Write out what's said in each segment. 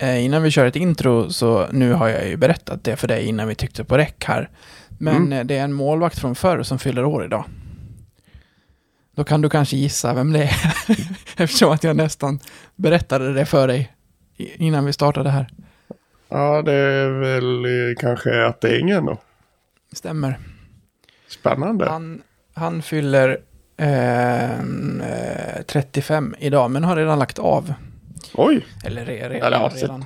eh, innan vi kör ett intro så nu har jag ju berättat det för dig innan vi tyckte på räck här. Men Mm. eh, det är en målvakt från förr som fyller år idag. Då kan du kanske gissa vem det är. Eftersom att jag nästan berättade det för dig innan vi startade här. Ja, det är väl eh, kanske att det är ingen då. Stämmer. Spännande. Han, han fyller eh, 35 idag, men har redan lagt av. Oj, Eller re, re, Eller ja, redan.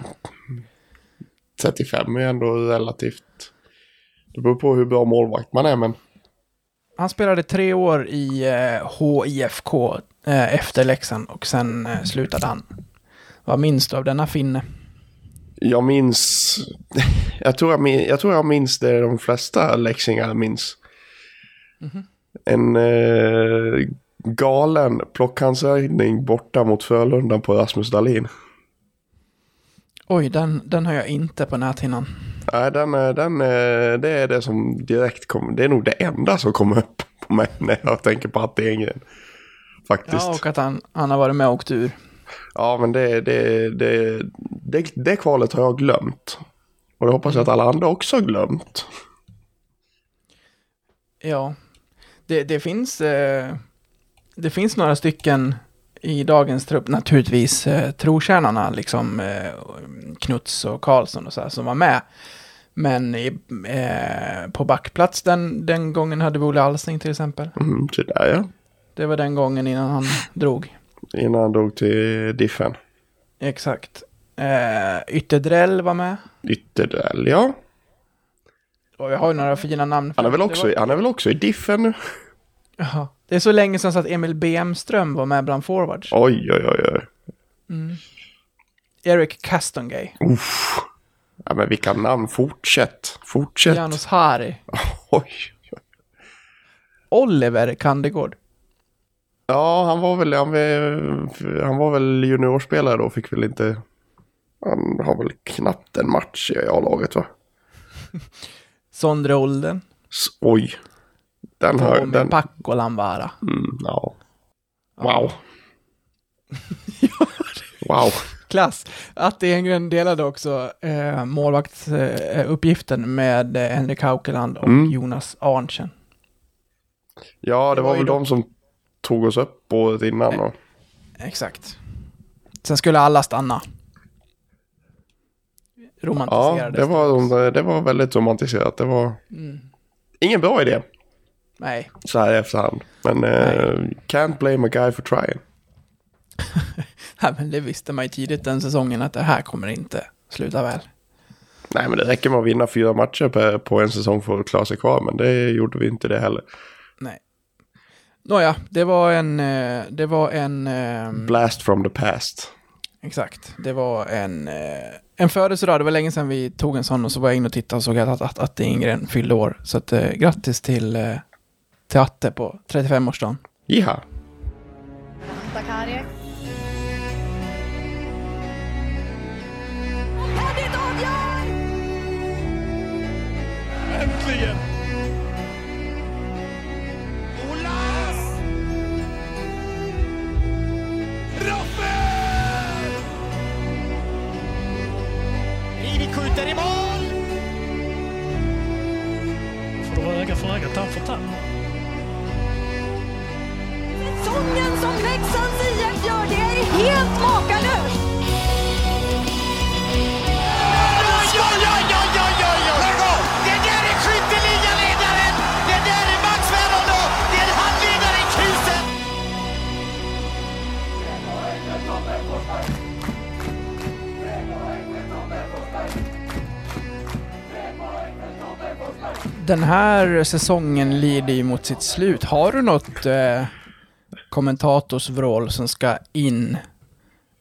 35 är ändå relativt. Det beror på hur bra målvakt man är, men Han spelade tre år i eh, HIFK eh, efter Leksand och sen eh, slutade han. Vad minns du av denna finne? jag minns... Jag tror jag, min, jag, tror jag minns det de flesta läxingar minns. En eh, galen plockhandsräddning borta mot Frölunda på Rasmus Dahlin. Oj, den, den har jag inte på näthinnan. Nej, den, är- den, är- det är det som direkt kommer. Det är nog det enda som kommer upp på mig när jag tänker på att det är Engren. Faktiskt. Ja, och att han, han har varit med och åkt ur. Ja, men det, det, det, det, det kvalet har jag glömt. Och det hoppas jag att alla andra också har glömt. Ja, det, det finns... Eh, det finns några stycken i dagens trupp, naturligtvis eh, trotjänarna, liksom eh, Knuts och Karlsson och så här, som var med. Men i, eh, på backplats den, den gången hade vi Olle Alsing till exempel. Mm, så där ja. Det var den gången innan han drog. Innan han drog till Diffen. Exakt. Eh, Ytterdrell var med. Ytterdell, ja. Och jag har ju några fina namn. Han är väl också, var- han är väl också i Diffen nu? Jaha. Det är så länge sedan så att Emil Bemström var med bland forwards. Oj, oj, oj, oj. Eric Castongay. Uff. Ja, men vilka namn. Fortsätt. Fortsätt. Janos Hari. Oj. Oliver Kandegård. Ja, han var väl, han var, han var väl juniorspelare då. Fick väl inte... Han har väl knappt en match i A-laget va? Sondre Olden. S- Oj. Den har... Tommy Den, Pakkolanvaara. mm, ja. Wow. wow. Klass. Atte Engren delade också eh, målvaktsuppgiften med eh, Henrik Haukeland och Mm. Jonas Arntzen. Ja, det, Det var, var ju väl då- de som tog oss upp året innan då. Exakt. Sen skulle alla stanna. Ja, Romantiserades. det var, det var väldigt romantiserat. Det var Mm. ingen bra idé Nej, så här i efterhand. Men eh, can't blame a guy for trying. Nej, men det visste man ju tidigt den säsongen att det här kommer inte sluta väl. Nej, men det räcker med att vinna fyra matcher på, på en säsong för att klara sig kvar. Men det gjorde vi inte det heller. Nej. Nåja, det var en... eh, Det var en... ehm, Blast from the past. Exakt. Det var en, eh, en födelsedag. Det var länge sedan vi tog en sån och så var jag inne och tittade och såg att, att, att Ingren fyllde år. Så att, grattis till, till Atte på 35-årsdagen. Jiha. Äntligen! Olas! Rappel! Rivik skjuter i mål! Får vara öga för öga, tand för tand. Säsongen som Leksands IF gör, det är helt makalöst! Den här säsongen lider ju mot sitt slut. Har du något eh, kommentatorsvrål som ska in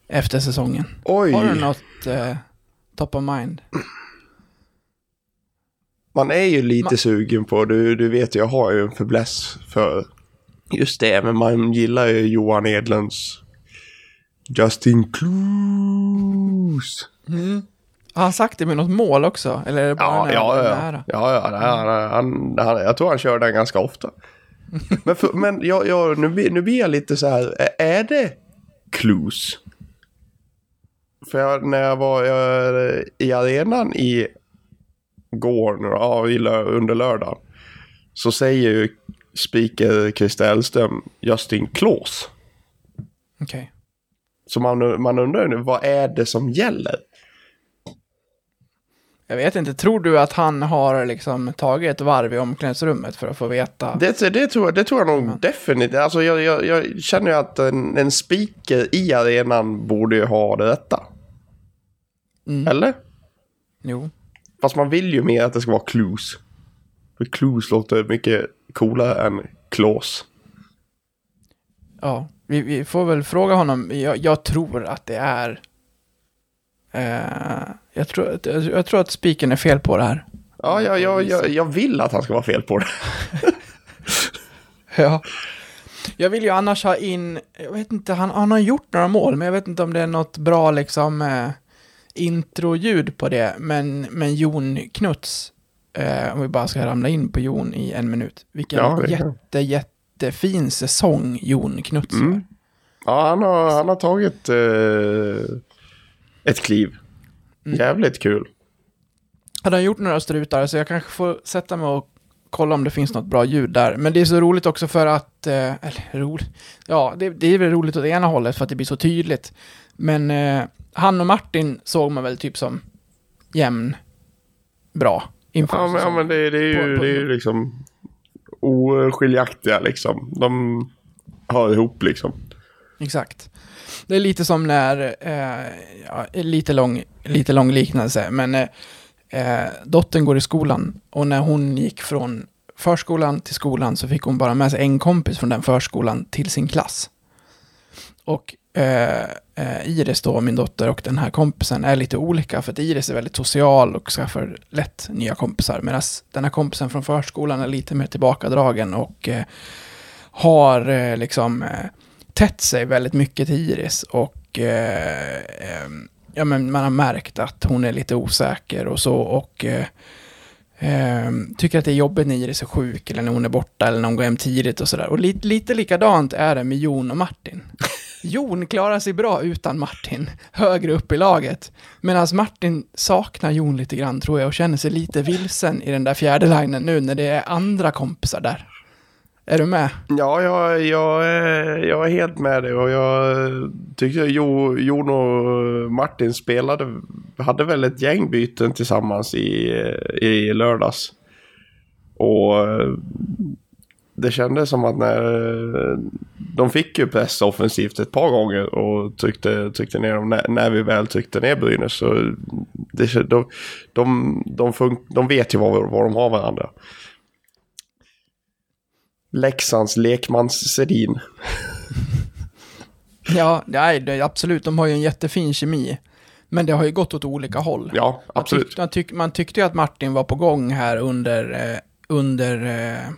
efter säsongen? Oj. Har du något eh, top of mind? Man är ju lite Ma- sugen på, du, du vet jag har ju en fäbless för just det, men man gillar ju Johan Edlunds Justin Clues. Har han sagt det med något mål också? Eller är det bara Ja, när ja, ja. nära? ja, ja han, han, han, jag tror han kör den ganska ofta. Men, för, men jag, jag, nu, blir- nu blir jag lite så här, är- det Clues? För jag, när jag var eh, i arenan i går, nu, ja, under lördagen, så säger ju speaker Christer Hellström Justin Klaus. Okej. Så man, man undrar nu, vad är det som gäller? Jag vet inte, tror du att han har liksom tagit ett varv i omklädningsrummet för att få veta? Det, det, tror, jag- det tror jag nog definitivt. Alltså jag, jag, jag känner ju att en, en speaker i arenan borde ju ha det rätta. Mm. Eller? Jo. Fast man vill ju mer att det ska vara clues. För clues låter mycket coolare än Klaus. Ja, vi, vi får väl fråga honom. Jag, jag tror att det är... Eh, jag, tror, att- jag, tror att spiken är fel på det här. Ja, jag, jag, jag, jag vill att han ska vara fel på det. Ja. Jag vill ju annars ha in, jag vet inte, han, han har gjort några mål, men jag vet inte om det är något bra liksom eh, introljud på det. Men, men Jon Knuts, eh, om vi bara ska ramla in på Jon i en minut. Vilken Ja, jätte, jättefin säsong Jon Knuts Mm. Ja, han har, han har tagit eh, ett kliv. Jävligt kul. Han har gjort några strutar, så jag kanske får sätta mig och kolla om det finns något bra ljud där. Men det är så roligt också för att, eh, eller roligt, ja, det, det är väl roligt åt ena hållet för att det blir så tydligt. Men eh, han och Martin såg man väl typ som jämn, bra. Ja, men, ja, men det, det, är ju, På- på- det är ju liksom oskiljaktiga liksom. De hör ihop liksom. Exakt. Det är lite som när, eh, ja, lite lång, lite lång liknelse, men eh, eh, dottern går i skolan och när hon gick från förskolan till skolan så fick hon bara med sig en kompis från den förskolan till sin klass. Och eh, eh, Iris då, min dotter, och den här kompisen är lite olika för att Iris är väldigt social och skaffar lätt nya kompisar medan den här kompisen från förskolan är lite mer tillbakadragen och eh, har eh, liksom eh, tätt sig väldigt mycket till Iris och eh, eh, ja, men man har märkt att hon är lite osäker och så och eh, tycker att det är jobbigt när Iris är sjuk eller när hon är borta eller när hon går hem tidigt och sådär. Och lite, lite likadant är det med Jon och Martin. Jon klarar sig bra utan Martin, högre upp i laget. Medan Martin saknar Jon lite grann tror jag och känner sig lite vilsen i den där fjärde linen nu när det är andra kompisar där. Är du med? Ja, jag, jag, är- jag är helt med dig och jag tyckte jo, Jon och Martin spelade, hade väl ett gäng byten tillsammans i, i lördags. Och eh, det kändes som att när eh, de fick ju press offensivt ett par gånger och tryckte, tryckte ner dem när, när vi väl tryckte ner Brynäs. Så det, de, de, de, fun, de vet ju var, var de har varandra. Leksands lekmans-Sedin. Ja, nej, det, absolut. De har ju en jättefin kemi. Men det har ju gått åt olika håll. Ja, Man, absolut. tyck, man, tyck, man tyckte ju att Martin var på gång här under, eh, under eh,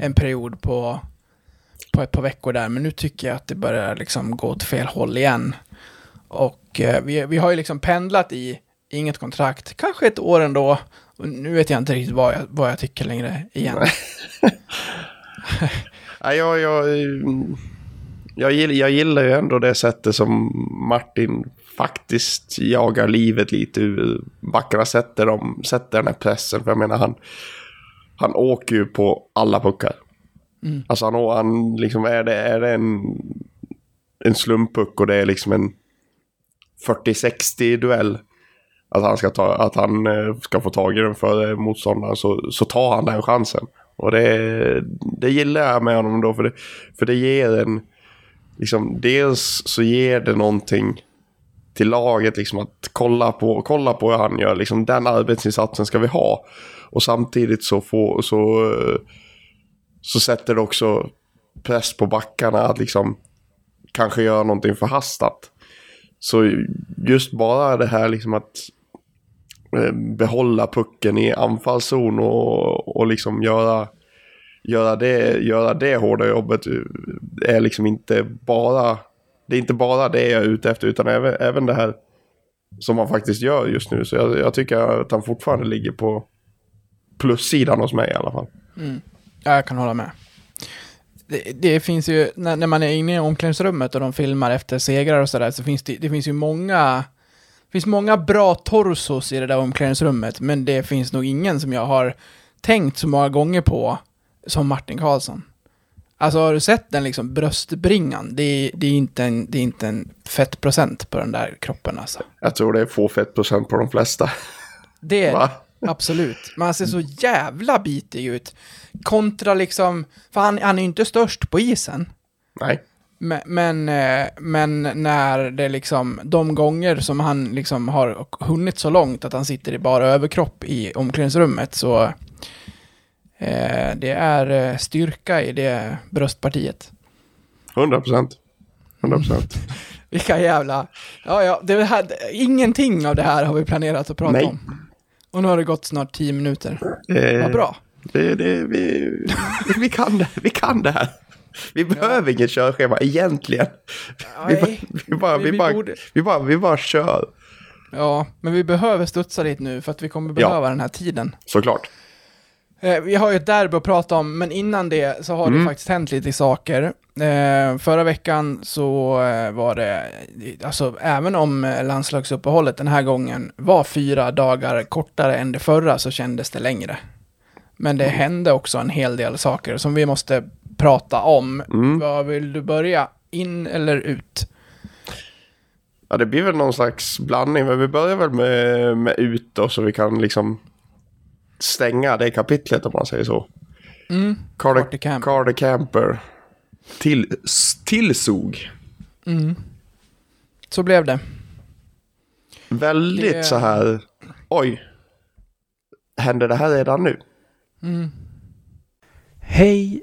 en period på, på ett par veckor där. Men nu tycker jag att det börjar liksom gå åt fel håll igen. Och eh, vi, vi har ju liksom pendlat i inget kontrakt, kanske ett år ändå. Och nu vet jag inte riktigt vad jag, vad jag tycker längre igen. Jag, jag, jag, gillar, jag gillar ju ändå det sättet som Martin faktiskt jagar livet lite ur backarna. Sätter, dem, sätter den här pressen. För jag menar, han, han åker ju på alla puckar. Alltså han, han liksom, är det, är det en, en slumpuck och det är liksom en 40-60 duell. Att han, ska, ta, att han eh, ska få tag i den för motståndaren så, så tar han den chansen. Och det, det gillar jag med honom då för det, för det ger en... Liksom, dels så ger det någonting till laget liksom att kolla på, kolla på hur han gör. Liksom, den arbetsinsatsen ska vi ha. Och samtidigt så, får, så, så sätter det också press på backarna att liksom kanske göra någonting förhastat. Så just bara det här liksom att Eh, behålla pucken i anfallszon och, och liksom göra, göra, det, göra det hårda jobbet eh, är liksom inte bara det är inte bara det jag är ute efter utan även, även det här som han faktiskt gör just nu. Så jag, jag tycker att han fortfarande ligger på plussidan hos mig i alla fall. Mm. jag kan hålla med. Det, det finns ju, när, när man är inne i omklädningsrummet och de filmar efter segrar och sådär, så finns det, det finns ju många finns många bra torsos i det där omklädningsrummet, men det finns nog ingen som jag har tänkt så många gånger på som Martin Karlsson. Alltså har du sett den liksom bröstbringan? Det är, det är, inte, en, det är inte en fettprocent på den där kroppen alltså. Jag tror det är få fettprocent på de flesta. Det är det, absolut. Men han ser så jävla bitig ut. Kontra liksom, för han, han är ju inte störst på isen. Nej. Men, men, eh, men när det liksom, de gånger som han liksom har hunnit så långt att han sitter i bara överkropp i omklädningsrummet så eh, det är eh, styrka i det bröstpartiet. 100 procent. 100 procent. Vilka jävla, ja ja, det här, ingenting av det här har vi planerat att prata Nej. om. Och nu har det gått snart tio minuter. Eh, Vad bra. Det, det, vi, vi, kan det, vi kan det här. Vi behöver inget körschema egentligen. Vi, bara, Nej, vi, bara, vi- vi, vi bara, borde- vi, bara, vi bara kör. Ja, men vi behöver studsa lite nu för att vi kommer Ja. behöva den här tiden. Såklart. Eh, vi har ju ett derby att prata om, men innan det så har det Mm. faktiskt hänt lite saker. Eh, förra veckan så eh, var det, alltså även om eh, landslagsuppehållet den här gången var fyra dagar kortare än det förra så kändes det längre. Men det hände också en hel del saker som vi måste prata om. Mm. Vad vill du börja? In eller ut? Ja, det blir väl någon slags blandning. Men vi börjar väl med, med ut då så vi kan liksom stänga det kapitlet om man säger så. Mm. Carter, Carter Camper. Carter Camper. Till, tillsåg. Mm. Så blev det. Väldigt Det- så här. Oj. Händer det här redan nu? Hej